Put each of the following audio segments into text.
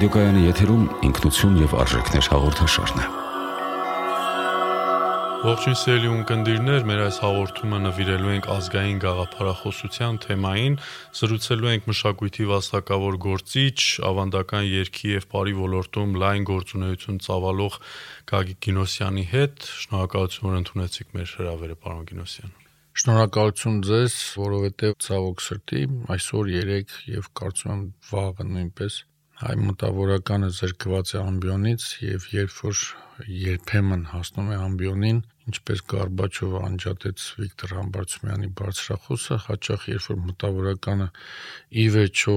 Ռադիոկայանի եթերում ինքնություն եւ արժեքներ հաղորդաշարն է։ Ողջույն սիրելի ունկնդիրներ, մեր այս հաղորդումը նվիրելու ենք ազգային գաղափարախոսության թեմային, զրուցելու ենք մշակույթի վաստակավոր գործիչ, ավանդական երգի եւ բարի ոլորտում լայն գործունեություն ծավալող Գագիկ Գինոսյանի հետ։ Շնորհակալություն, որ ընդունեցիք մեր հրավերը, պարոն Գինոսյան։ Շնորհակալություն ձեզ, որովհետև ցավոք սրտի այսօր 3 եւ կարծում եմ վաղը նույնպես հայ մտավորականը զրկված է ամբիոնից եւ երբ որ երբեմն հասնում է ամբիոնին, ինչպես Գարբաչովը անջատեց Վիկտոր Համբարձումյանի բարձրախոսը, հաճախ երբ որ մտավորականը ի վերջո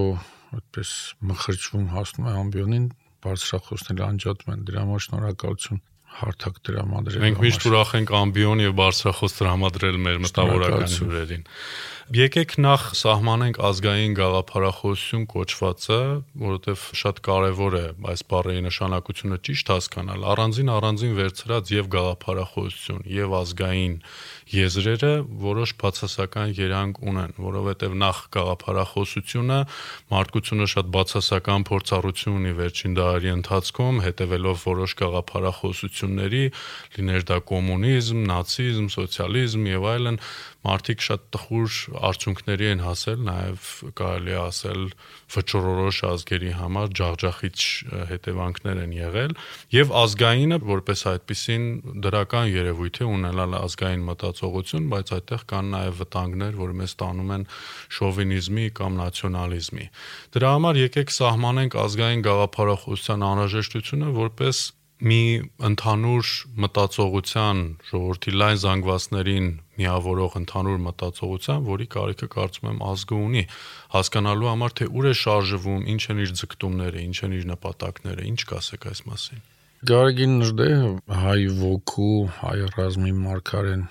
այդպես մխրճվում հասնում է ամբիոնին, բարձրախոսները անջատում են։ Դրա համար շնորհակալություն հարթակ դրամադրել։ Մենք միշտ ուրախ ենք ամբիոն եւ բարձրախոս դրամադրել մեր մտավորական հյուրերին։ Եկեք նախ սահմանենք ազգային գաղափարախոսություն կոչվածը, որովհետև շատ կարևոր է այս բառերի նշանակությունը ճիշտ հասկանալ։ Առանձին առանձին վերցրած եւ գաղափարախոսություն եւ ազգային եզրերը որոշ բացասական երանգ ունեն, որովհետև նախ գաղափարախոսությունը մարդկությունը շատ բացասական փորձառություն ունի վերջին դարերի ընթացքում, հետևելով որոշ գաղափարախոսությունների, լիներ դա կոմունիզմ, նացիզմ, սոցիալիզմ եւ այլն, մարդիկ շատ տխուր արդյունքների են հասել, նաև կարելի է ասել վճռորոշ ազգերի համար ջախջախիչ հետևանքներ են եղել եւ ազգայինը որպես այդպիսին դրական երևույթ է ունենալ ազգային մտածողություն, բայց այդտեղ կան նաև վտանգներ, որ մեզ տանում են շովինիզմի կամ նացիոնալիզմի։ Դրա համար եկեք սահմանենք ազգային գաղափարախոսության անհրաժեշտությունը որպես մի ընդհանուր մտածողության ժողովրդի լայն զանգվածներին միավորող ընդհանուր մտածողության, որի կարիքը կարծում եմ ազգը ունի, հասկանալու համար թե ուր է շարժվում, ինչ են իր ձգտումները, ինչ են իր նպատակները, ինչ կասեք այս մասին։ Գարեգին Նժդեհը հայ ոգու, հայ ռազմի մարգարեն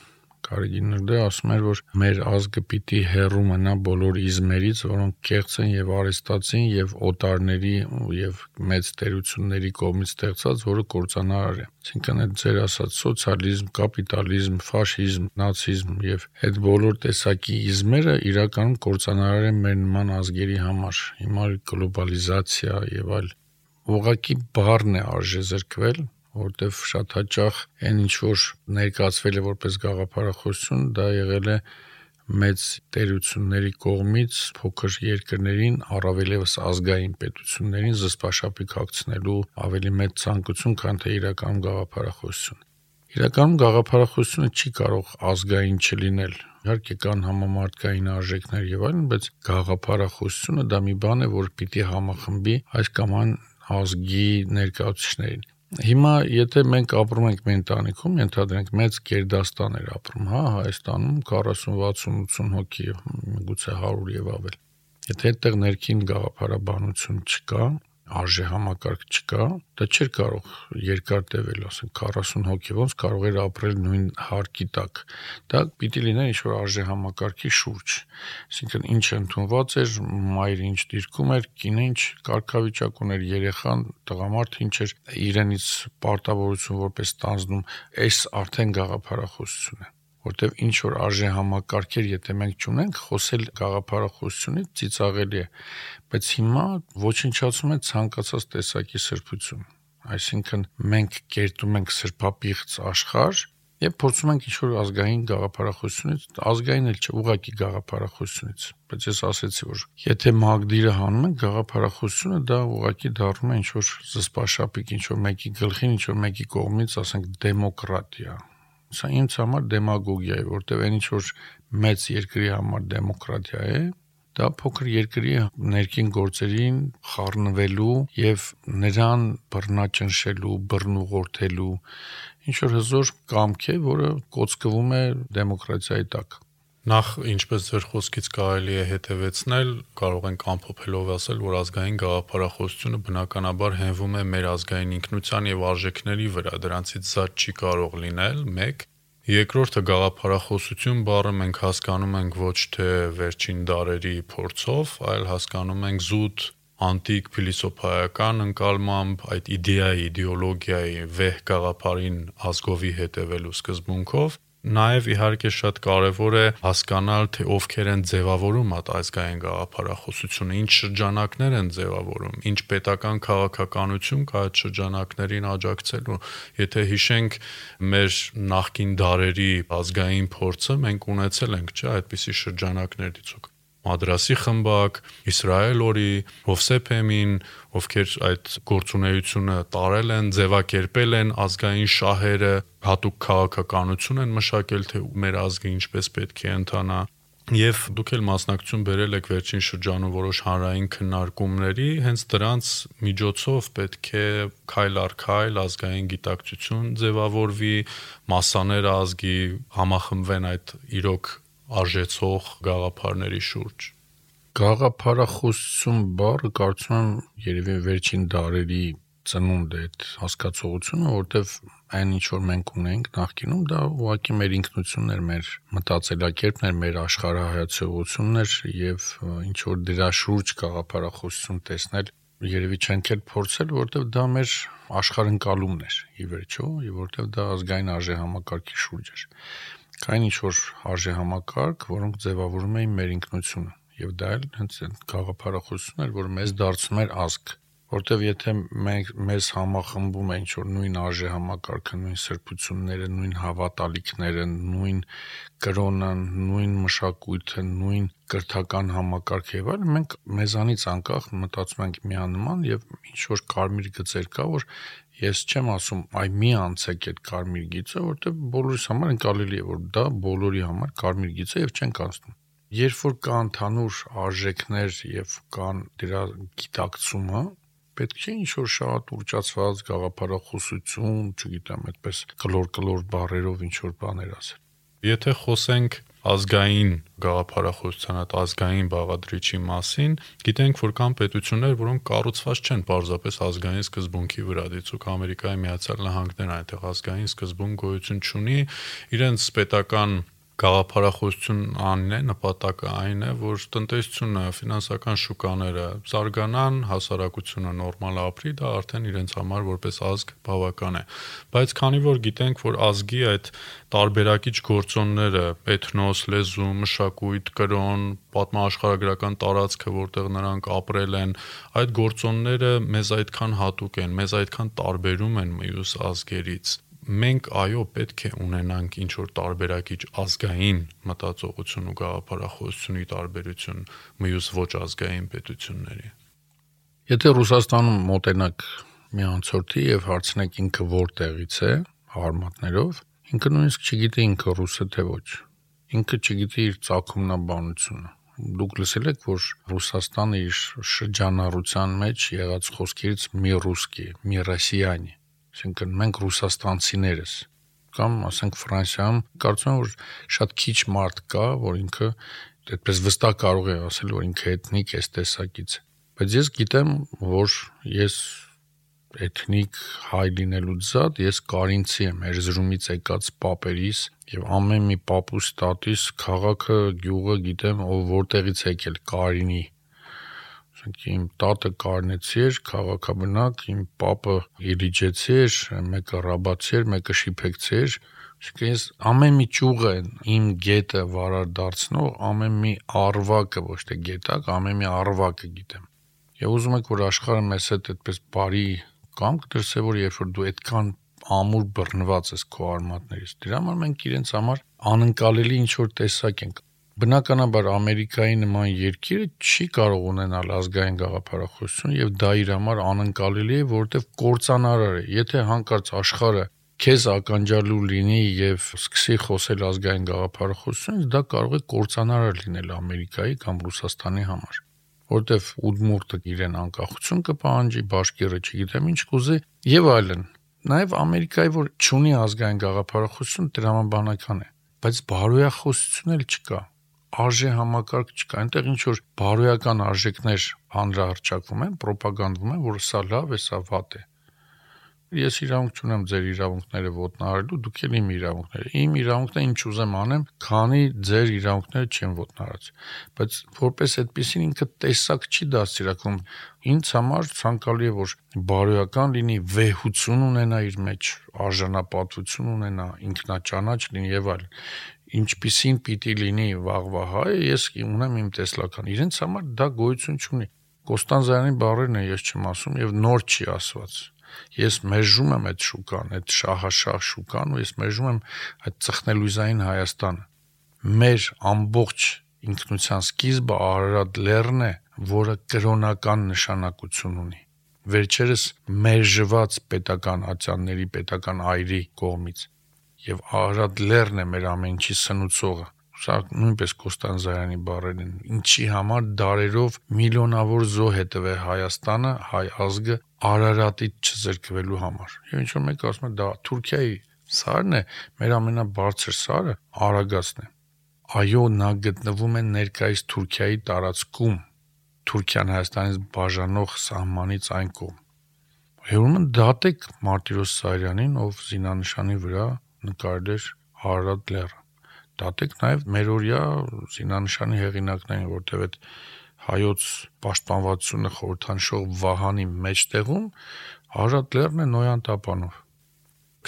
Կարիգին Նրդե ասում էր, որ մեր ազգը պիտի հեռու մնա բոլոր իզմերից, որոնք կեղծ են եւ արեստացին եւ օտարների եւ մեծ տերությունների կողմից ստեղծած, որը կործանար է։ Այսինքն այդ ձեր ասած սոցիալիզմ, կապիտալիզմ, ֆաշիզմ, նացիզմ եւ այդ բոլոր տեսակի իզմերը իրականում կործանար են մեր նման ազգերի համար։ Հիմա գլոբալիզացիա եւ այլ ուղղակի բառն է արժե զրկվել որտեվ շատ հաճախ այն ինչ որ ներկայացվել է որպես գաղափարախոսություն, դա եղել է մեծ տերությունների կողմից փոքր երկրներին առավելևս ազգային պետություններին զսպաշապիկ հագցնելու ավելի մեծ ցանկություն, քան թե իրական գաղափարախոսություն։ Իրականում գաղափարախոսությունը չի կարող ազգային չլինել։ Իհարկե կան համամարտկային արժեքներ եւ այլն, բայց գաղափարախոսությունը դա մի բան է, որ պիտի համախմբի այս կամ այն ազգի ներկայացուցիչներին։ Հիմա եթե մենք ապրում ենք մեր ընտանիքում, ենթադրենք մեծ գերդաստան էր ապրում, հա, Հայաստանում 40, 60, 80 հոգի, գուցե 100 եւ ավել։ Եթե այդտեղ ներքին գաղափարաբանություն չկա, արժե համակարգ չկա, դա չէր կարող երկար տևել, ասենք 40 հոգի ոնց կարող էր ապրել նույն հարկի տակ։ Դա պիտի լիներ ինչ-որ արժե համակարգի շուրջ։ Այսինքն ինչ ընդունված էր, մայրը ինչ դիրքում էր, կինը ինչ կարգավիճակ ուներ, երեխան, տղամարդը ինչ էր իրենից պարտավորություն որպես տանձնում, այս արդեն գաղափարախոսություն է որտեվ ինչ որ արժե համակարգեր, եթե մենք չունենք, խոսել գաղափարախոսությունից ծիծաղելի է, բայց հիմա ոչնչացում է ցանկացած տեսակի սրբություն։ Այսինքն մենք կերտում ենք սրբապիղծ աշխարհ եւ փորձում ենք ինչ-որ ազգային գաղափարախոսությունից, ազգային էլ չէ, ուղակի գաղափարախոսությունից։ Բայց ես ասեցի, որ եթե Մագդիրը հանում են գաղափարախոսությունը, դա ուղակի դառնում է ինչ-որ զսպաշապիկ, ինչ-որ մեկի գլխին, ինչ-որ մեկի կողմից, ասենք, դեմոկրատիա, Սա ինձ համար դեմագոգիա է, որտեղ այն ինչ որ մեծ երկրի համար դեմոկրատիա է, դա փոքր երկրի ներքին գործերին խառնվելու եւ նրան բռնաճնշելու, բռնուղորթելու ինչ որ հզոր կամք է, որը կոծկվում է դեմոկրատիայի տակ։ Նախ ինչպես ձեր խոսքից կարելի է հետևեցնել, կարող ենք ամփոփելով ասել, որ ազգային գաղափարախոսությունը բնականաբար հենվում է մեր ազգային ինքնության եւ արժեքների վրա, դրանցից զատ չի կարող լինել, 1 Երկրորդը գաղափարախոսություն բառը մենք հասկանում ենք ոչ թե վերջին դարերի փորձով, այլ հասկանում ենք զուտ անտիկ փիլիսոփայական ընկալմամբ այդ իդեայի, իդեոլոգիայի վեհ գաղափարին ազգովի հետևելու սկզբունքով Նաև իհարկե շատ կարևոր է հասկանալ, թե ովքեր են ձևավորում այդ ազգային գաղափարախոսությունը, ինչ շրջանակներ են ձևավորում, ինչ պետական քաղաքականություն կա այդ շրջանակներին աջակցելու։ Եթե հիշենք մեր նախկին դարերի ազգային փորձը, մենք ունեցել ենք, չէ, այդպիսի շրջանակներից ու Մադրասի խմբակ, Իսրայել օրի, Հովսեփեմին, ովքեր այդ գործունեությունը տարել են, ձևակերպել են ազգային շահերը, հատուկ քաղաքականություն են մշակել, թե մեր ազգը ինչպես պետք է ընթանա Եվ դուք էլ մասնակցություն բերել եք վերջին շրջանում որոշ հանրային քննարկումների, հենց դրանց միջոցով պետք է քայլ առ քայլ ազգային գիտակցություն ձևավորվի, մասաներ ազգի համախմբվեն այդ իրոք արժեցող գաղափարների շուրջ։ Գաղափարախոսություն բառը կարծում եմ երևի վերջին դարերի ծնունդ է այդ հասկացողությունը, որտեվ այն ինչ որ մենք ունենք նախկինում, դա ուղղակի մեր ինքնությունն էր, մեր մտածելակերպն էր, մեր աշխարհայացողությունն էր եւ ինչ որ դրա շուրջ գաղափարախոսություն տեսնել երևի չենք էլ փորձել, որտեվ դա մեր աշխարհընկալումն էր, ի վերջո, եւ որտեվ դա ազգային արժե համակարգի շուրջ էր կային ինչ որ արժե համակարգ, որոնք ձևավորում էին մեր ինքնությունը եւ դա էլ հենց այդ գաղափարախոսությունն էր, որ մեզ դարձնում էր ազգ որտեվ եթե մենք մեզ համախմբում է ինչ որ նույն արժե համակարգը, նույն սրբությունները, նույն հավատալիքները, նույն կրոնը, նույն մշակույթը, նույն կրթական համակարգը եւ այլն, մենք մեզանից անկախ մտածում ենք միանման եւ ինչ որ կարմիր գծեր կա, որ ես չեմ ասում այ մի անցեք այդ կարմիր գիծը, որտեղ բոլորիս համար ընկալելի է, որ դա բոլորի համար կարմիր գիծ է եւ չենք անցնում։ Երբ որ կա ընդհանուր արժեքներ եւ կան դրա գիտակցումը, պետք չէ ինչ որ շատ ուրճացված գաղափարախոսություն, չգիտեմ, այդպես կլոր-կլոր բառերով ինչ որ բաներ ասել։ Եթե խոսենք ազգային գաղափարախոսության այդ ազգային բաղադրիչի մասին, գիտենք, որ կան պետություններ, որոնք կառուցված չեն պարզապես ազգային սկզբունքի վրա, դիցուք Ամերիկայի Միացյալ Նահանգներն այնտեղ ազգային սկզբունք գոյություն չունի, իրենց պետական գաղափարախոսությունն է, նպատակը այն է, որ տնտեսությունը, ֆինանսական շուկաները զարգանան, հասարակությունը նորմալ ապրի, դա արդեն իրենց համար որպես ազգ բավական է։ Բայց քանի որ գիտենք, որ ազգի այդ տարբերակիչ գործոնները, էթնոս, լեզու, մշակույթ, կրոն, պատմաաշխարհագրական տարածքը, որտեղ նրանք ապրել են, այդ գործոնները մեզ այդքան հատուկ են, մեզ այդքան տարբերում են մյուս ազգերից մենք այո պետք է ունենանք ինչ որ տարբերակիչ ազգային մտածողություն ու գաղափարախոսությունի տարբերություն մյուս ոչ ազգային պետությունների։ Եթե Ռուսաստանում մոտենակ մի անցորդի եւ հարցնեք ինքը որտեղից է, հարմատներով, ինքը նույնիսկ չգիտի ինքը ռուսը թե ոչ։ Ինքը չգիտի իր ցակումնաբանությունը դուք լսել եք, որ Ռուսաստանը իր շրջանառության մեջ եղած խոսքերից մի ռուսկի, մի ռոսիանի Այսինքն մենք ռուսաստանցիներս կամ ասենք Ֆրանսիայում կարծում եմ որ շատ քիչ մարդ կա, որ ինքը այդպես վստահ կարող է ասել, որ ինքը էթնիկ է տեսակից։ Բայց ես գիտեմ, որ ես էթնիկ հայ լինելուց զատ ես կարինցի եմ, Էրզրումից եկած պապերիս եւ ամեն մի պապուս տատիս քաղաքը, գյուղը գիտեմ, ով որտեղից եկել Կարինի ասենք իմ տատը կարնեցի էր, քաղաքաբնակ, իմ պապը իլիջեցի էր, մեկը ռաբացի էր, մեկը շիփեկցի էր, Իսկ ես ամեն մի ճյուղը իմ գետը վարար դարձնող ամեն մի արվակը ոչ թե գետակ, ամեն մի արվակը գիտեմ։ Եվ ուզում եք որ աշխարհը մեզ հետ այդպես բարի կամք դրսե որ երբ որ դու այդքան ամուր բռնված ես քո արմատներից, դրա համար մենք իրենց համար անընկալելի ինչ որ տեսակ ենք Բնականաբար Ամերիկայի նման երկիրը չի կարող ունենալ ազգային գաղափարախոսություն եւ դա իր համար անընկալելի է, որովհետեւ կործանարար է։ Եթե հանկարծ աշխարհը քեզ ականջալու լինի եւ սկսի խոսել ազգային գաղափարախոսությունից, դա կարող է կործանարար լինել Ամերիկայի կամ Ռուսաստանի համար որտեվ Ուդմուրտը իրեն անկախություն կպահանջի, Բաշկիրը չգիտեմ ինչ կուզի եւ այլն։ Նաեւ Ամերիկայի որ չունի ազգային գաղափարախոսություն դրամաբանական է, բայց բարոյախոսություն էլ չկա արժե համակարգ չկա։ Այնտեղ ինչ որ բարոյական արժեքներ հանրահրճակվում են, ռոպագանդվում են, որ սա լավ է, սա վատ է։ Ես իրավունք չունեմ ձեր իրավունքները ոտնահարելու, դուք էլ իմ իրավունքները։ Իմ իրավունքն է ինչ ուզեմ անեմ, քանի ձեր իրավունքները չեն ոտնահարած։ Բայց որպես այդպեսին ինքը տեսակ չի դաստիարակում։ Ինձ համար ցանկալի է որ բարոյական լինի, վեհություն ունենա իր մեջ, արժանապատվություն ունենա, ինքնաճանաչ լինի եւ այլն ինչպիսին պիտի լինի վաղվա հայը, ես ունեմ իմ տեսլական։ Իրենց համար դա գոյություն չունի։ Կոստանզյանի բառերն է ես չեմ ասում եւ նոր չի ասված։ Ես մերժում եմ այդ շուկան, այդ շահաշահ շուկան ու ես մերժում եմ այդ ծխնելույզային Հայաստանը։ Մեր ամբողջ ինքնության սկիզբը Արարատ լեռն է, որը կրոնական նշանակություն ունի վերջերս մերժված պետական ատյանների պետական այրի կողմից եւ Արարատ լեռն է մեր ամենքի սնուցողը Սա նույնպես Կոստանզարյանի բառերն են։ Ինչի համար դարերով միլիոնավոր զո հետևե Հայաստանը, հայ ազգը Արարատից չզրկվելու համար։ Եվ ինչ որ մեկ ասում է դա Թուրքիայի սարն է, մեր ամենաբարձր սարը Արագածն է։ Այո, նա գտնվում է ներկայիս Թուրքիայի տարածքում, Թուրքիան Հայաստանից բաժանող սահմանից այն կողմ։ Ուրեմն դատեք Մարտիրոս Սարյանին, ով զինանշանի վրա նկարել էր Արարատ լեռը դատեք նաև մերօրյա զինանշանի հեղինակներին, որտեղ այդ հայոց պաշտպանվածությունը խորհրդանշող Վահանի մեջտեղում Արարատ լեռն է Նոյան տապանով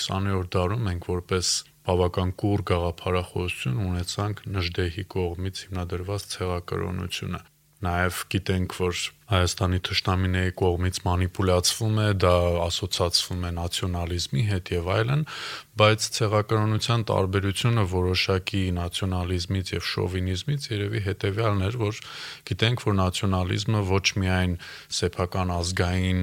20-րդ դարում մենք որպես բավական կուր գաղափարախոսություն ունեցանք Նժդեհի կողմից հիմնադրված ցեղակրոնությունը Նաև գիտենք, որ Հայաստանի թշնամիների կողմից մանիպուլացվում է, դա ասոցացվում է նացիոնալիզմի հետ եւ այլն, բայց ցեղակրոնության տարբերությունը որոշակի նացիոնալիզմից եւ շովինիզմից երևի հետեւյալն էր, որ գիտենք, որ նացիոնալիզմը ոչ միայն սեփական ազգային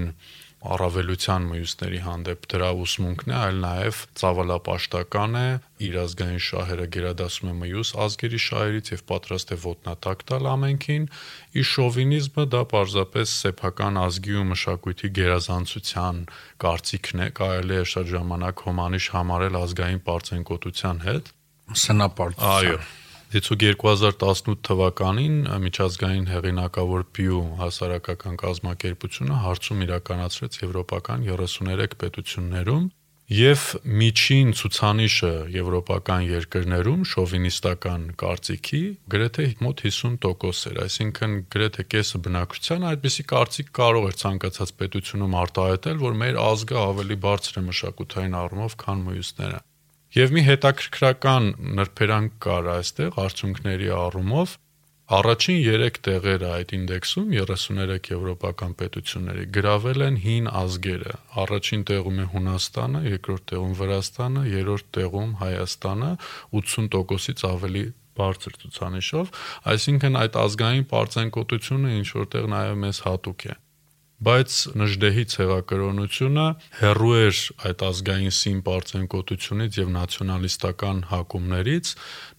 առավելության մյուսների հանդեպ դրա ուսմունքն է, այլ նաև ցավալապաշտական է, իր ազգային շահերը գերադասում է մյուս ազգերի շահերից եւ պատրաստ է ոտնատակ տալ ամենքին, ի շովինիզմը դա պարզապես սեփական ազգի ու մշակույթի գերազանցության կարծիքն է, կարելի է շատ ժամանակ հոմանիշ համարել ազգային պարծենկոտության հետ։ Սնապարծություն։ Այո Դիցուկ 2018 թվականին միջազգային հեղինակավոր Pew հասարակական կազմակերպությունը հարցում իրականացրեց եվրոպական 33 պետություններում եւ միջին ցուցանիշը եվրոպական երկրներում շովինիստական կարծիքի գրեթե մոտ 50% էր, այսինքն գրեթե կեսը բնակչության այդպիսի կարծիք կարող էր ցանկացած պետությունում արտահայտել, որ մեր ազգը ավելի բարձր է մշակութային առումով, քան մյուսները։ Եվ մի հետաքրքրական նրբերանգ կար այստեղ արդյունքների առումով. Առաջին 3 տեղերը այդ ինդեքսում 33 եվրոպական պետությունների գրավել են հին ազգերը։ Առաջին տեղում է Հունաստանը, երկրորդ տեղում Վրաստանը, երրորդ տեղում Հայաստանը 80%-ից ավելի բարձր ցուցանիշով, այսինքն այդ ազգային պարծենկոտությունը ինչ որտեղ նաև մեզ հատուկ է բայց Նժդեհի ցեղակրոնությունը հերրու էր այդ ազգային սին պարծենկոտությունից եւ նացիոնալիստական հակումներից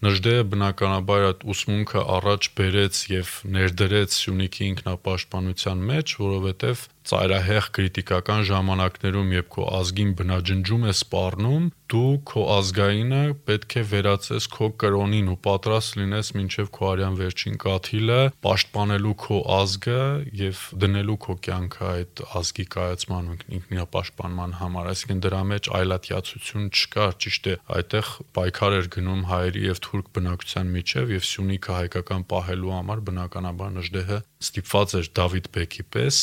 Նժդեհը բնականաբար այդ ուսմունքը առաջ բերեց եւ ներդրեց Սյունիքի ինքնապաշտպանության մեջ, որովհետեւ ծայրահեղ քրիտիկական ժամանակներում, երբ քո ազգին բնաջնջում է սպառնում, դու քո ազգայինը պետք է վերացես քո կրոնին ու պատրաստ լինես մինչև քո արյան վերջին կաթիլը պաշտպանելու քո ազգը եւ դնելու քո կյանքը այդ ազգի կայացման ու ինքնապաշտպանման համար։ Այսինքն դրա մեջ այլատյացություն չկար, ճիշտ է, այդտեղ պայքար էր գնում հայերի եւ թուրք բնակչության միջև եւ Սյունիքը հայկական պահելու համար բնականաբար Նժդեհը ստիպված էր Դավիթ Բեկի պես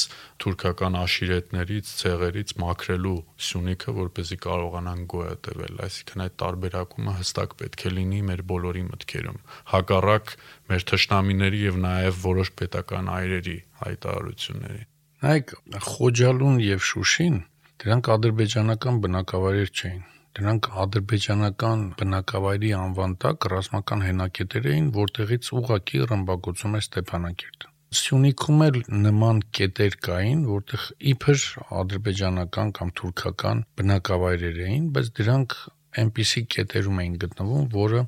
թուրքական աշիրետներից, ցեղերից մաքրելու Սյունիքը, որպեսզի կարողանան գոյատևել։ Այսինքն այդ տարբերակումը հստակ պետք է լինի մեր բոլորի մտքերում։ Հակառակ մեր թշնամիների եւ նաեւ որոշ պետական այրերի հայտարարությունների։ Նայեք, Խոջալուն եւ Շուշին դրանք ադրբեջանական բնակավայրեր չէին դրանք ադրբեջանական բնակավայրի անվան տակ ռազմական հենակետեր էին, որտեղից ուղակի ռմբակոծում է Ստեփանակերտը։ Սյունիքում էլ նման կետեր կային, որտեղ իբր ադրբեջանական կամ թուրքական բնակավայրեր էին, բայց դրանք այնպիսի կետերում էին գտնվում, որը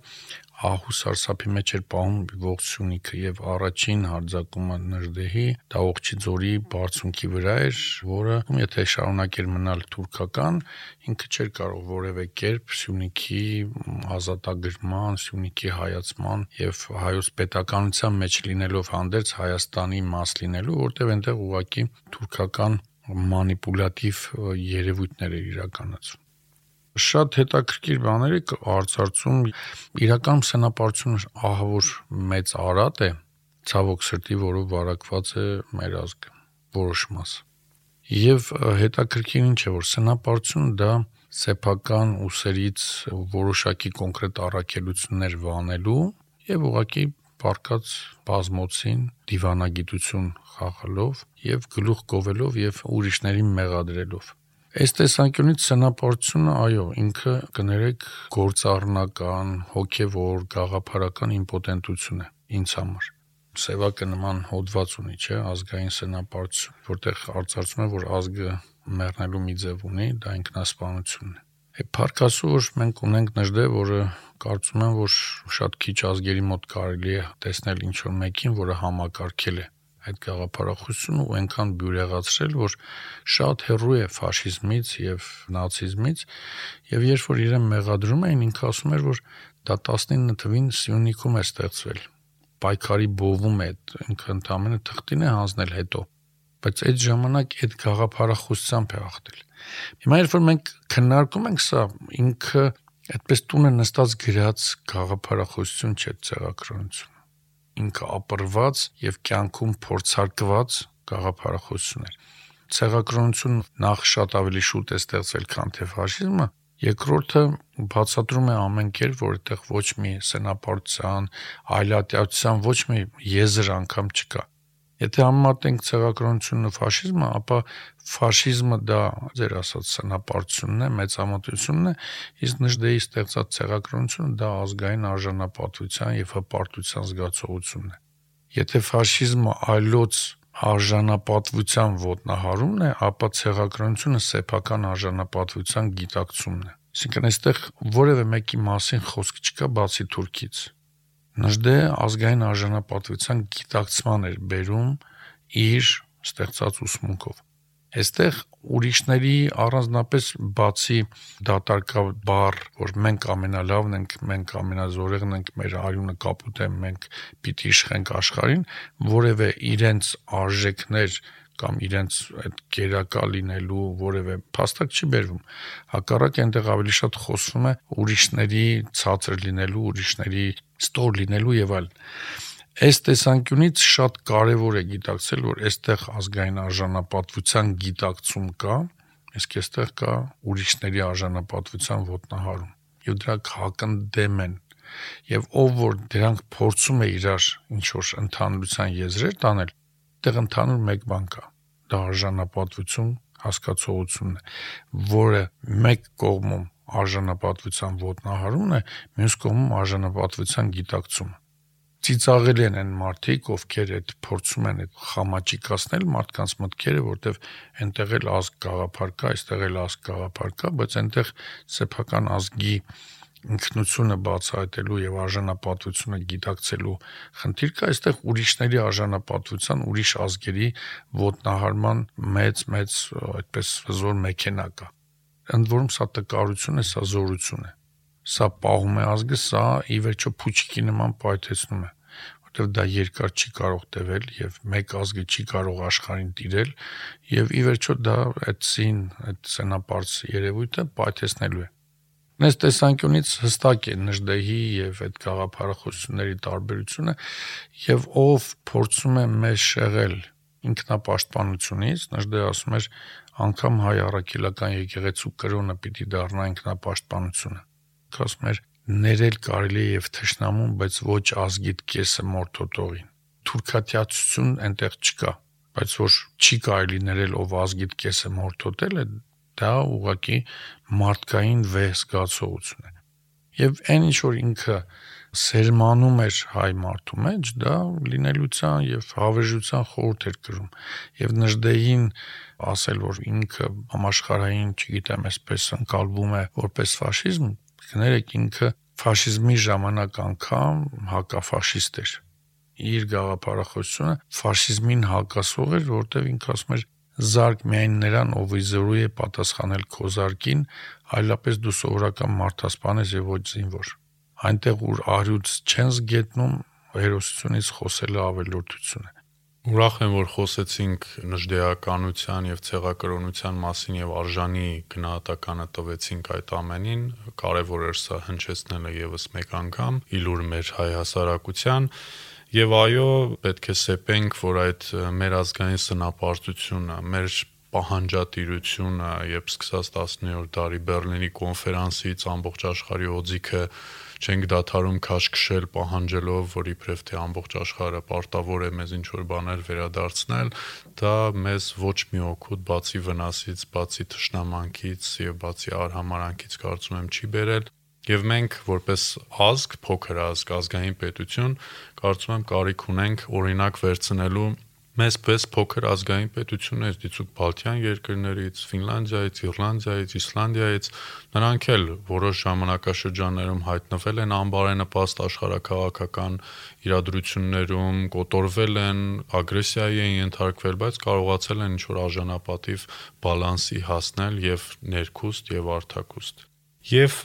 ահու սարսափի մեջ էր պահում ողջ Սյունիքը եւ առաջին հարձակումը Նժդեհի դա Օղչի ձորի բարձունքի վրա էր, որը եթե շարունակեր մնալ թուրքական, ինքը չէր կարող որևէ կերպ Սյունիքի ազատագրման, Սյունիքի հայացման եւ հայոց պետականության մեջ լինելով հանդերձ Հայաստանի մաս լինելու, որտեղ այնտեղ ուղակի թուրքական մանիպուլատիվ երևույթներ էր իրականացում շատ հետաքրքիր բաներ է արծարծում իրական սենապարությունը ահավոր մեծ արատ է ցավոք սրտի որով վարակված է մեր ազգը որոշ մաս եւ հետաքրքիր ինչ է որ սենապարությունը դա սեփական ուսերից որոշակի կոնկրետ առաքելություններ վանելու եւ ուղղակի պարկած բազմոցին դիվանագիտություն խաղալով եւ գլուխ գովելով եւ ուրիշներին մեղադրելով Այս տեսանկյունից սնապորությունը, այո, ինքը կներեք գործառնական, հոգևոր, գաղափարական իմպոտենտություն է ինձ համար սևակը նման հոդված ունի, չէ, ազգային սնապարություն, որտեղ արծարծում է, որ ազգը մեռնելու մի ձև ունի, դա ինքնասպանությունն է։ Այդ փարկասու որ մենք ունենք նժդե, որը կարծում եմ, որ շատ քիչ ազգերի մոտ կարելի է տեսնել ինչ որ մեկին, որը համակարգել է այդ գաղափարախոսությունը ու այնքան բյուրեղացրել, որ շատ հեռու է ֆաշիզմից եւ նացիզմից եւ երբ որ իրեն մեղադրում էին, ինքը ասում էր, որ դա 19 թվին Սյունիքում է ստեղծվել պայքարի բովում է ինքը ընդամենը թղթին է հանձնել հետո բայց այդ ժամանակ այդ գաղափարախոսությամբ է ախտել հիմա երբ որ մենք քննարկում ենք սա ինքը այդպես տունը նստած գրած գաղափարախոսություն չէ ցեղակրոնություն ինքը ապրված եւ կյանքում փորձարկված գաղափարախոսություն էր։ Ցեղակրոնություն նախ շատ ավելի շուտ է ստեղծվել, քան թե ֆաշիզմը, Երկրորդը բացատրում է ամեն կերպ, որ այդտեղ ոչ մի սենապարտության, այլատիացության ոչ մի եզր անգամ չկա։ Եթե համեմատենք ցեղակրոնությունն ու ֆաշիզմը, ապա ֆաշիզմը դա ձեր ասած սնապարտությունն է, մեծամտությունն է, իսկ նժդեի ստեղծած ցեղակրոնությունը դա ազգային արժանապատվության եւ հպարտության զգացողությունն է։ Եթե ֆաշիզմը այլոց արժանապատվության ոտնահարումն է, ապա ցեղակրոնությունը սեփական արժանապատվության գիտակցումն է։ Այսինքն այստեղ որևէ մեկի մասին խոսք չկա բացի Թուրքից Նժդե ազգային արժանապատվության գիտակցման էր բերում իր ստեղծած ուսմունքով։ Այստեղ ուրիշների առանձնապես բացի դատարկա բառ, որ մենք ամենալավն ենք, մենք ամենազորեղն ենք, մեր արյունը կապուտ է, մենք պիտի իշխենք աշխարհին, որևէ իրենց արժեքներ կամ իրենց այդ գերակա լինելու որևէ փաստակ չի բերվում։ Հակառակ այնտեղ ավելի շատ խոսվում է ուրիշների ցածր լինելու, ուրիշների ստոր լինելու եւ այլն։ Այս տեսանկյունից շատ կարեւոր է գիտակցել, որ այստեղ ազգային արժանապատվության գիտակցում կա, իսկ այստեղ կա ուրիշների արժանապատվության ոտնահարում։ Եվ դրանք հակընդդեմ են եւ ով որ դրանք փորձում է իրար ինչ որ ընդհանրության եզրեր տանել, դեռ ընդհանուր մեկ բան կա. Դա արժանապատվություն հասկացողությունն է, որը մեկ կողմում արժանապատվության ոտնահարումն է, մյուս կողմում արժանապատվության գիտակցումը ծիծաղել են այն մարդիկ, ովքեր այդ փորձում են այդ խամաճիկացնել մարդկանց մտքերը, որտեվ այնտեղ էլ ազգ գաղափար կա, այստեղ էլ ազգ գաղափար կա, բայց այնտեղ սեփական ազգի ինքնությունը բացահայտելու եւ արժանապատվությունը գիտակցելու խնդիր կա, այստեղ ուրիշների արժանապատվության, ուրիշ ազգերի ոտնահարման մեծ-մեծ այդպես զոր մեքենա կա։ Ընդ որում սա տկարություն է, սա զորություն է։ Սա պահում է ազգը, սա ի վերջո փուչիկի նման պայթեցնում է որտեղ դա երկար չի կարող տևել եւ մեկ ազգը չի կարող աշխարհին տիրել եւ ի վերջո դա այդ սին այդ սենապարս երևույթը պայթեցնելու է Այս տեսանկյունից հստակ է Նժդեհի եւ այդ գաղափարախոսությունների տարբերությունը եւ ով փորձում է մեզ շեղել ինքնապաշտպանությունից, Նժդեհը ասում էր անգամ հայ առաքելական եկեղեցու կրոնը պիտի դառնա ինքնապաշտպանությունը։ Ասում էր ներել կարելի եւ թշնամուն, բայց ոչ ազգիդ կեսը մորթոտողին։ Թուրքատյացություն այնտեղ չկա, բայց որ չի կարելի ներել ով ազգիդ կեսը մորթոտել է, դա ուղղակի մարդկային վեհ զգացողություն է։ Եվ այն ինչ որ ինքը սերմանում էր հայ մարդու մեջ, դա լինելության եւ հավերժության խորհուրդ էր կրում։ Եվ Նժդեին ասել, որ ինքը համաշխարհային, չգիտեմ, այսպես ընկալվում է որպես ֆաշիզմ, կներեք ինքը ֆաշիզմի ժամանակ անգամ հակաֆաշիստ էր իր գաղափարախոսությունը ֆաշիզմին հակասող էր, որտեղ ինքը ասում էր զարգ միայն նրան, ով իզորու է պատասխանել քո զարգին, այլապես դու սովորական մարդասպան ես եւ ոչ զինվոր։ Այնտեղ ուր արյուծ չեն զգետնում, հերոսությունից խոսելը ավելորդություն է։ Ուրախ եմ, որ խոսեցինք նժդեականության եւ ցեղակրոնության մասին եւ արժանի գնահատականը տվեցինք այդ ամենին։ Կարևոր էր սա հնչեցնելը եւս մեկ անգամ իլուր մեր հայ հասարակության Եվ այո, պետք է սեպենք, որ այդ մեր ազգային սնապարտությունը, մեր պահանջատիրությունը, երբ սկսած 19-րդ դարի Բեռլինի կոնֆերանսից ամբողջ աշխարհի օձիքը չենք դադարում քաշքշել պահանջելով, որ իբրև թե ամբողջ աշխարհը պարտավոր է մեզ ինչ որ բաներ վերադարձնել, դա մեզ ոչ մի օգուտ բացի վնասից, բացի թշնամանքից եւ բացի արհամարանքից կարծում եմ չի բերել Եվ մենք որպես ազգ, փոքր ազգ, ազգային պետություն, կարծում եմ կարիք ունենք օրինակ վերցնելու մեզ պես փոքր ազգային պետություններից դիցուկ Բալթյան երկրներից, Ֆինլանդիայից, Իռլանդիայից, Իսլանդիայից, նրանք էլ որոշ ժամանակաշրջաններում հայտնվել են անբարենպաստ աշխարհակաղակական իրադրություններում, կոտորվել են, ագրեսիայի են ենթարկվել, բայց կարողացել են ինչ-որ արժանապատիվ բալանսի հասնել եւ ներքուստ եւ արտաքուստ։ Եվ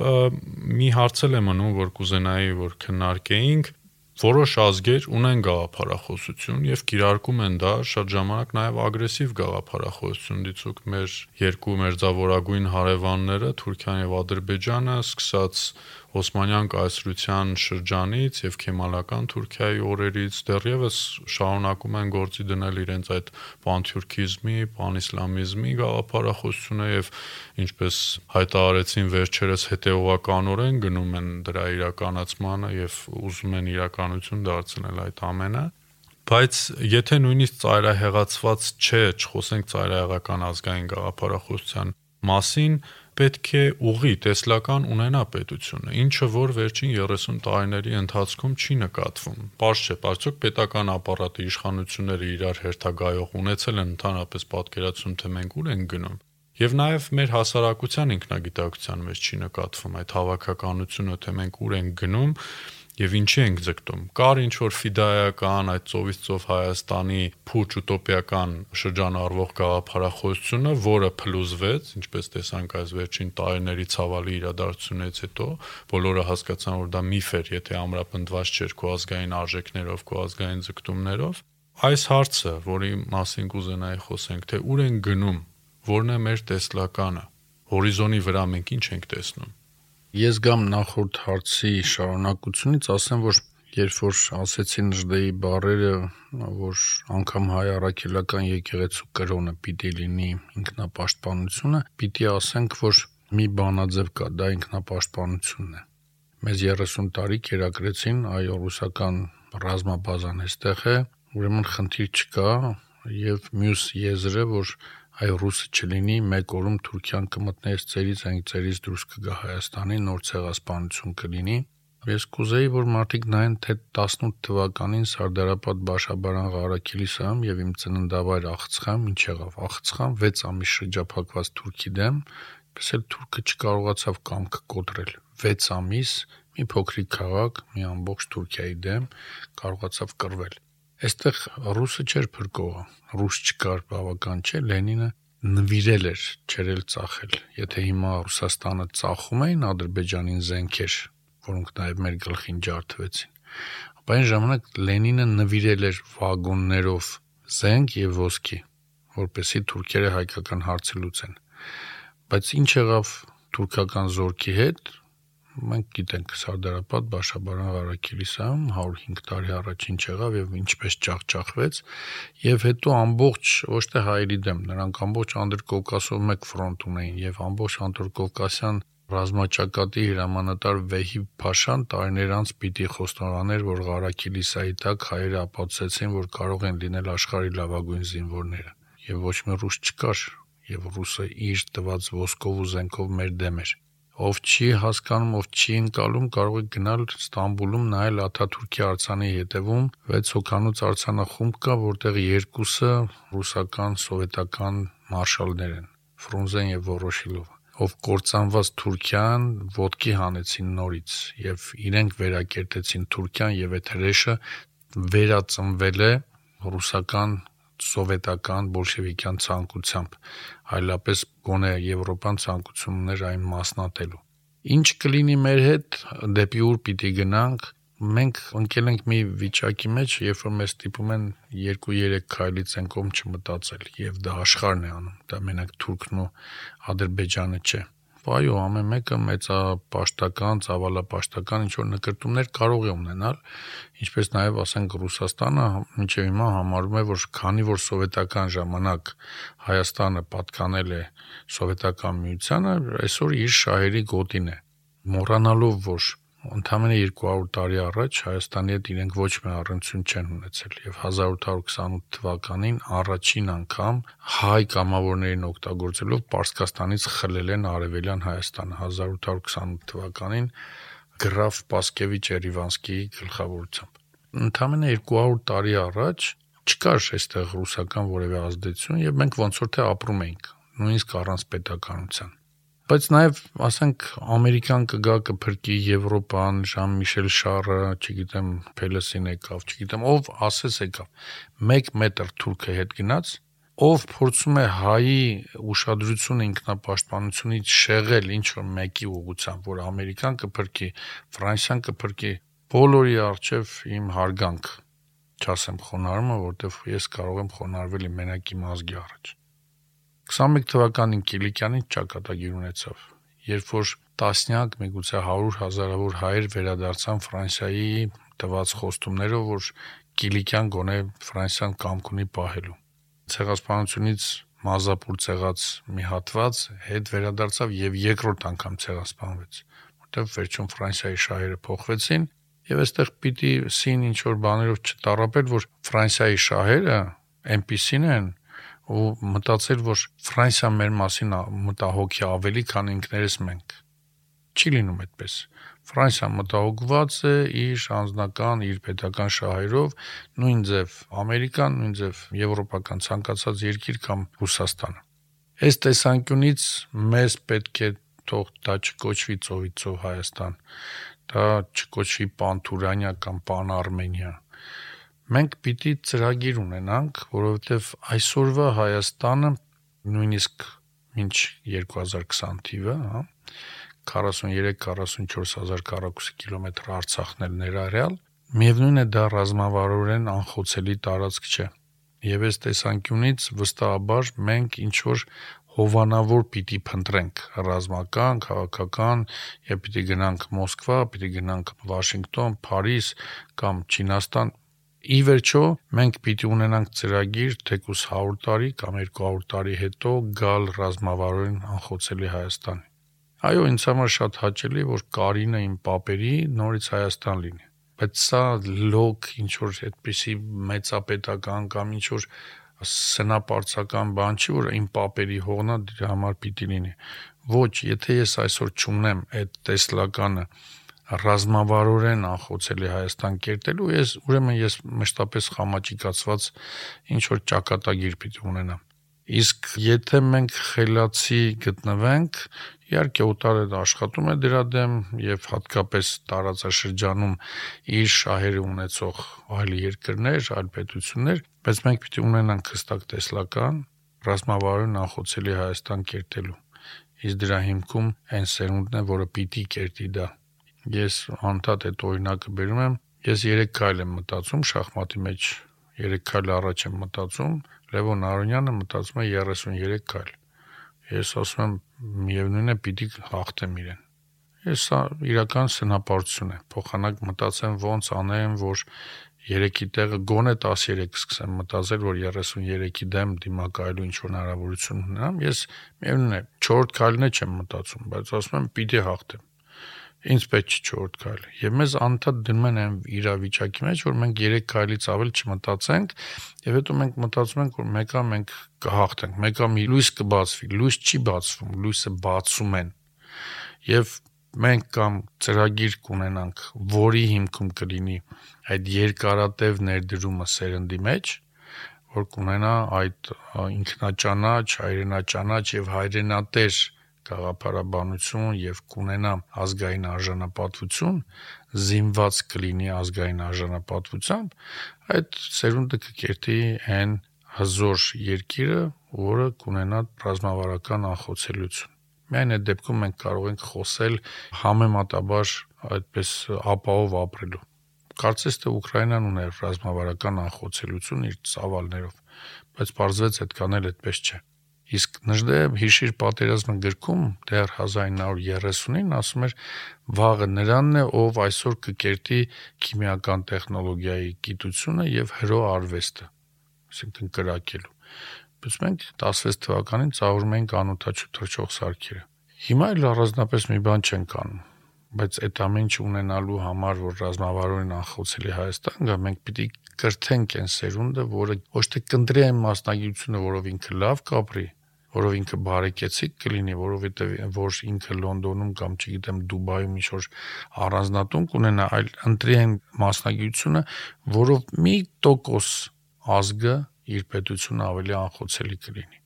մի հարց էլ է մնում, որ կուզենայի, որ քննարկեինք, Որոշ ազգեր ունեն գաղափարախոսություն եւ կիրարկում են դա շատ ժամանակ նաեւ ագրեսիվ գաղափարախոսություն դիցուկ մեր երկու մերձավորագույն հարևանները Թուրքիան եւ Ադրբեջանը սկսած Օսմանյան կայսրության շրջանից եւ Քեմալական Թուրքիայի օրերից դեռևս շարունակում են գործի դնել իրենց այդ պանթյուրքիզմի, պանիսլամիզմի գաղափարախոսությունը եւ ինչպես հայտարարեցին վերջերս հետեւողականորեն գնում են դրա իրականացմանը եւ ուզում են իրականություն դարձնել այդ ամենը բայց եթե նույնիսկ ծայրահեղացված չէ, չխոսենք ծայրահեղական ազգային գաղափարախոսության մասին, պետք է ուղի տեսլական ունենա պետությունը, ինչը որ վերջին 30 տարիների ընթացքում չի նկատվում։ Պարզ չէ, արդյոք պետական ապարատի իշխանությունները իրար հերթագայող ունեցել են ընդհանրապես պատկերացում, թե մենք ուր ենք գնում։ Եվ նաև մեր հասարակության ինքնագիտակցության մեջ չի նկատվում այդ հավաքականությունը, թե մենք ուր ենք գնում եւ ինչի ենք ձգտում։ Կար ինչ որ ֆիդայական այդ ծովից ծով Հայաստանի փուչ ուտոպիական շրջանառվող գաղափարախոսությունը, որը փլուզվեց, ինչպես տեսանք այս վերջին տարիների ցավալի իրադարձություններից հետո, բոլորը հասկացան, որ դա միֆ էր, եթե ամրապնդված չէր քո ազգային արժեքներով, քո ազգային ձգտումներով։ Այս հարցը, որի մասին կուզենայի խոսենք, թե ուր են գնում, որն է մեր տեսլականը, հորիզոնի վրա մենք ինչ ենք տեսնում Ես գամ նախորդ հարցի շարունակությունից, ասեմ, որ երբ որ ասեցի Նժդեի բարերը, որ անգամ հայ առաքելական եկեղեցու կրոնը պիտի լինի ինքնապաշտպանությունը, պիտի ասենք, որ մի բանաձև կա, դա ինքնապաշտպանությունն է։ Մեզ 30 տարի կերակրեցին, այո, ռուսական ռազմաբազան էստեղ է, ուրեմն խնդիր չկա, եւ մյուս եզրը, որ այ ռուսը չլինի, մեկ օրում Թուրքիան կմտնի այս ծերից, այն ծերից դուրս կգա Հայաստանի, նոր ցեղասպանություն կլինի։ Ես կուզեի, որ մարդիկ նայեն, թե 18 թվականին Սարդարապատ Բաշաբարան Ղարաքիլիսայում եւ իմ ծննդավայր Աղցխայում ինչ եղավ։ Աղցխան 6 ամիս շրջափակված Թուրքի դեմ, պես էլ Թուրքը չկարողացավ կամքը կոտրել։ 6 ամիս մի փոքրիկ քաղաք, մի ամբողջ Թուրքիայի դեմ կարողացավ կռվել Այստեղ ռուսը չէր փրկողը, ռուս չկար, բավական չէ, Լենինը նվիրել էր, չեր էլ ծախել։ Եթե հիմա Ռուսաստանը ծախում էին Ադրբեջանին զենքեր, որոնք նաև մեր գլխին ջարդվեցին, ապա այն ժամանակ Լենինը նվիրել էր վագոններով զենք եւ ոսկի, որպեսի թուրքերը հայկական հարցը լուծեն։ Բայց ինչ եղավ թուրքական զորքի հետ, մենք գիտենք Սարդարապատ Բաշաբարան Ղարաքիլիսայում 105 տարի առաջ ինչ եղավ եւ ինչպես ճախճախվեց եւ հետո ամբողջ ոչ թե հայերի դեմ նրանք ամբողջ Անդրկովկասով մեկ ֆրոնտ ունեին եւ ամբողջ Անդրկովկասյան ռազմաճակատի հրամանատար Վեհիբ Փաշան տարիներ անց պիտի խոստովաներ, որ Ղարաքիլիսայի տակ հայերը ապացուցեցին, որ կարող են լինել աշխարհի լավագույն զինվորները եւ ոչ մի ռուս չկար եւ ռուսը իր տված ոսկով ու զենքով մեր դեմ էր ով չի հասկանում, ով չի ընկալում, կարող է գնալ Ստամբուլում նայել Աթաթուրքի արձանի հետևում 6 հոկանոց արձանախումբ կա, որտեղ երկուսը ռուսական սովետական մարշալներ են՝ Ֆրունզեն եւ Վորոշիլովը ով կործանված Թուրքիան ոդկի հանեցին նորից եւ իրենք վերակերտեցին Թուրքիան եւ այդ հրեշը վերածնվել է ռուսական սովետական բոլշևիկյան ցանկությամբ, այլապես գոնե Եվրոպան ցանկություններ այն մասնատելու։ Ինչ կլինի մեր հետ, դեպի ուր պիտի գնանք, մենք ընկել ենք մի վիճակի մեջ, երբ որ մեզ ստիպում են 2-3 քայլից են կողմ չմտածել եւ դա աշխարհն է անում։ Դա մենակ Թուրքն ու Ադրբեջանը չէ այո, ամեն մեկը մեծապաշտական, ցավալապաշտական ինչ որ նկարտումներ կարող է ունենալ, ինչպես նաև ասենք Ռուսաստանը մինչև հիմա համարում է, որ քանի որ սովետական ժամանակ Հայաստանը պատկանել է սովետական միությանը, այսօր իր շահերի գոտին է, մոռանալով որ ընդամենը 200 տարի առաջ Հայաստանի հետ իրենք ոչ մի առնչություն չեն ունեցել եւ 1828 թվականին առաջին անգամ հայ կամավորներին օգտագործելով Պարսկաստանից խլել են Արևելյան Հայաստանը 1828 թվականին գրաֆ Պասկևիչ Երիվանսկիի գլխավորությամբ ընդամենը 200 տարի առաջ չկար այստեղ ռուսական որևէ ազդեցություն եւ մենք ոնց որ թե ապրում էինք նույնիսկ առանց պետականության բայց նաև ասենք ամերիկան կգա կփրկի Եվրոպան, Ժան-Միշել Շարը, չգիտեմ, Փելեսին եկավ, չգիտեմ, ով ասես եկավ։ 1 մետր թուրքը հետ գնաց, ով փորձում է հայի ուշադրությունը ինքնապաշտպանությունից շեղել ինչ որ մեկի ուղղությամբ, որ Ամերիկան կփրկի, Ֆրանսիան կփրկի, բոլորի արժև իմ հարգանք չասեմ խոնարհումը, որտեվ ես կարող եմ խոնարհվել իմ մենակի մազգի առաջ։ 21 թվականին Կիլիկյանին ճակատագիր ունեցավ, երբ որ տասնյակ, միգուցե 100 հազարավոր հայեր վերադարձան Ֆրանսիայի տված խոստումներով, որ Կիլիկյան գոնե Ֆրանսիան կամք ունի պահելու։ Ցեղասպանությունից մազապուր ցեղած մի հատված հետ վերադարձավ եւ երկրորդ անգամ ցեղասպանվեց, որտեղ վերջում Ֆրանսիայի շահերը փոխվեցին եւ այստեղ պիտի սին ինչ որ բաներով չտարապել, որ Ֆրանսիայի շահերը այնպիսին են, ու մտածել, որ Ֆրանսիան մեր մասին մտահոգի ավելի, քան ինքներս մենք։ Չի լինում այդպես։ Ֆրանսիան մտահոգված է իր անձնական, իր պետական շահերով, նույն ձև Ամերիկան, նույն ձև եվրոպական ցանկացած երկիր կամ Ռուսաստանը։ Այս տեսանկյունից մեզ պետք է թող դա չկոչվի ծովիցով Հայաստան, դա չկոչվի Պանթուրանիա կամ Պանարմենիա, մենք պիտի ծրագիր ունենանք, որովհետև այսօրվա Հայաստանը նույնիսկ մինչ 2020 թիվը, հա 43-44 հազար քառակուսի կիլոմետր Արցախն էլ ներառյալ, միևնույն է դա ռազմավարորեն անխոցելի տարածք չէ։ Եվ այս տեսանկյունից վստահաբար մենք ինչ որ հովանավոր պիտի փնտրենք ռազմական, քաղաքական, եւ պիտի գնանք Մոսկվա, պիտի գնանք Վաշինգտոն, Փարիզ կամ Չինաստան, Ի վերջո, մենք պիտի ունենանք ծրագիր թեկուս 100 տարի կամ 200 տարի հետո գալ ռազմավարորեն անխոցելի Հայաստան։ Այո, ինձ համար շատ հաճելի է, որ Կարինը իմ papերի նորից Հայաստան լինի։ Բայց սա լոկ ինչ որ այդպիսի մեծապետական կամ ինչ որ սնապարծական բան չի, որ իմ papերի հողնա դրա համար պիտի լինի։ Ոչ, եթե ես այսօր չունեմ այդ տեսլականը, ռազմավարորեն անխոցելի Հայաստան կերտելու, ես ուրեմն ես մշտապես խամաճիկացված ինչ որ ճակատագիր պիտի ունենամ։ Իսկ եթե մենք խելացի գտնվենք, իհարկե օտարը աշխատում է դրա դեմ եւ հատկապես տարածաշրջանում իր շահերը ունեցող այլ երկրներ, այլ պետություններ, բայց մենք պիտի ունենանք հստակ տեսլական ռազմավարորեն անխոցելի Հայաստան կերտելու։ Իսկ դրա հիմքում այն սերունդն է, որը պիտի կերտի դա Ես անդադ այդ օրինակը բերում եմ։ Ես 3 քայլ եմ մտածում շախմատի մեջ 3 քայլ առաջ եմ մտածում, Լևոն Արոնյանը մտածում է 33 քայլ։ Ես ասում եմ միևնույնն է պիտի հաղթեմ իրեն։ Ես սա իրական սնապարություն է։ Փոխանակ մտածեմ ոնց անեմ, որ 3-ի տեղը գոնե 13 սկսեմ մտածել, որ 33-ի դեմ դիմակայելու ինչ որ հնարավորություն ունենամ, ես միևնույնն է 4 քայլն չեմ մտածում, բայց ասում եմ պիտի հաղթեմ չի 4 քայլ։ Եվ մեզ անդադ դնում են այն իրավիճակի մեջ, որ մենք 3 քայլից ավել չմտածենք, եւ հետո մենք մտածում ենք, որ մեկա մենք կհաղթենք, մեկա մի լույս կբացվի, լույս չի բացվում, լույսը բացում են։ Եվ մենք կամ ծրագիր կունենանք, որի հիմքում կլինի այդ երկարատև ներդրումը սերնդի մեջ, որ կունենա այդ ինքնաճանաչ, հայրենաճանաչ եւ հայրենատեր գաղափարաբանություն եւ կունենա ազգային արժանապատվություն, զինված կլինի ազգային արժանապատվությամբ, այդ սերունդը կկերտի այն հզոր երկիրը, որը կունենա ռազմավարական անխոցելիություն։ Միայն այդ դեպքում մենք կարող ենք խոսել համեմատաբար այդպես ապահով ապրելու։ Կարծես թե Ուկրաինան ուներ ռազմավարական անխոցելություն իր ծավալներով, բայց պարզվեց այդքան էլ այդպես չէ։ Իսկ Նժդեև հիշիր պատերազմը գրքում դեռ 1930-ին ասում էր վաղը նրանն է, ով այսօր կկերտի քիմիական տեխնոլոգիայի գիտությունը եւ հրո արվեստը, այսինքն կրակելու։ Բայց մենք 16 թվականին ծաղրում ենք անօթաչու թրջող սարքերը։ Հիմա էլ առանձնապես մի բան չենք անում բայց այդ ամեն ինչ ունենալու համար, որ ռազմավարորեն անխոցելի Հայաստան գա, մենք պիտի կրթենք այն սերունդը, որը ոչ թե կընտրի այն մասնագիտությունը, որով ինքը լավ կապրի, որով ինքը բարեկեցիկ կլինի, որովհետև որ ինքը Լոնդոնում կամ չգիտեմ Դուբայում ինչ որ առանձնատուն կունենա, այլ ընտրի այն մասնագիտությունը, որով մի տոկոս ազգը իր պետությունը ավելի անխոցելի կլինի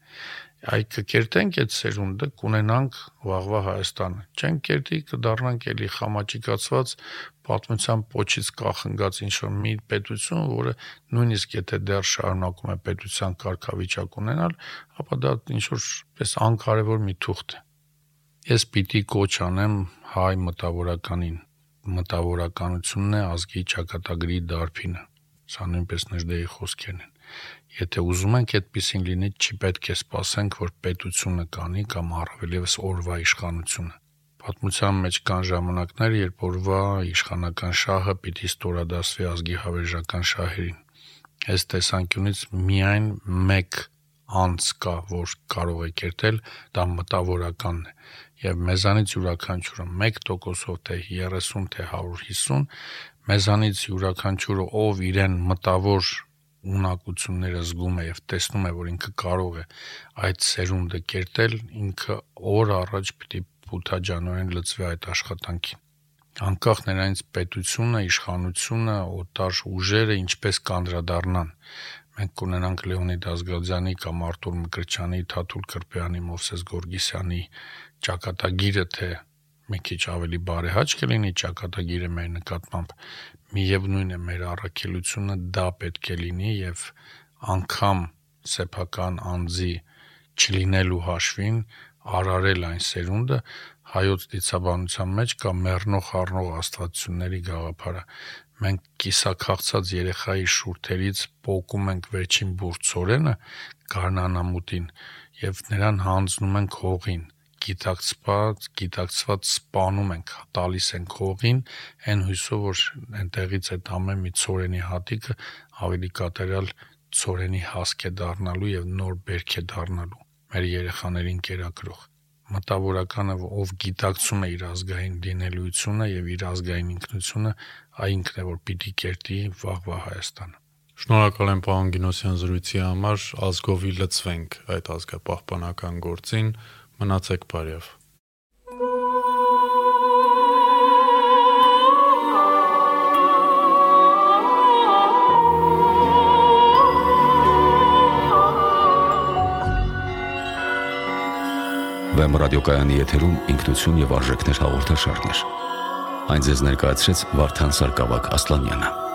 այ կկերտենք այդ սերունդը, կունենանք վաղվա Հայաստանը։ Չենք կերտի կդառնանք էլի խամաճիկացված պատմության փոչից կախնգած ինչ որ մի պետություն, որը նույնիսկ եթե դեռ շարունակում է պետության կարգավիճակ ունենալ, ապա դա ինչ որ պես անկարևոր մի թուղթ է։ Ես պիտի կոչ անեմ հայ մտավորականին։ Մտավորականությունն է ազգի ճակատագրի դարբինը։ Սա նույնպես նժդեի խոսքերն են Եթե ուզում ենք այդպեսին լինի, չի պետք է սպասենք, որ պետությունը կանի կամ առավել եւս օրվա իշխանությունը։ Պատմության մեջ կան ժամանակներ, երբ օրվա իշխանական շահը պիտի ստորադասվի ազգի հավերժական շահերին։ Այս տեսանկյունից միայն մեկ անց կա, որ կարող է կերտել, դա մտավորականն է։ Եվ մեզանից յուրաքանչյուրը 1%-ով թե 30 թե 150, մեզանից յուրաքանչյուրը ով իրեն մտավոր ունակությունները զգում է եւ տեսնում է, որ ինքը կարող է այդ սերունդը կերտել, ինքը օր առաջ պիտի փութաջանորեն լծվի այդ աշխատանքին անկախ նրանից պետությունը, իշխանությունը, օտար ուժերը ինչպես կանդրադառնան։ Մենք կունենանք Լեոնիդ Ազգազյանի կամ Արտուր Մկրտչյանի, Թաթուլ Կրպյանի, Մովսես Գորգիսյանի ճակատագիրը, թե մի քիչ ավելի բարեհաճ կլինի ճակատագիրը մեր նկատմամբ միևնույն է մեր առաքելությունը դա պետք է լինի եւ անգամ սեփական անձի չլինելու հաշվին արարել այն սերունդը հայոց դիցաբանության մեջ կա մեռնող առնող աստվածությունների գաղափարը մենք կիսակախցած երեխայի շուրթերից փոկում ենք վերջին բուրցորենը գարնանամուտին եւ նրան հանձնում ենք հողին գիտակցված, գիտակցված սպանում ենք, տալիս ենք հողին, այն հույսով, որ այնտեղից այդ ամեն մի ծորենի հատիկը ավելի կատարյալ ծորենի հասկ է դառնալու եւ նոր բերք է դառնալու մեր երեխաներին կերակրող մտավորականը ով գիտակցում է իր ազգային լինելույթությունը եւ իր ազգային ինքնությունը, այ ինքն է որ պիտի կերտի վաղվա Հայաստանը։ Շնորհակալ եմ պարոն Գինոսյան զրույցի համար, ազգովի լծվենք այդ ազգապահպանական գործին։ Մնացեք բարև։ Վեմ ռադիոկայանի եթերում ինքնություն եւ արժեքներ հաղորդաշարներ։ Այն ձեզ ներկայացրեց Վարդան Սարգսակ Ասլանյանը։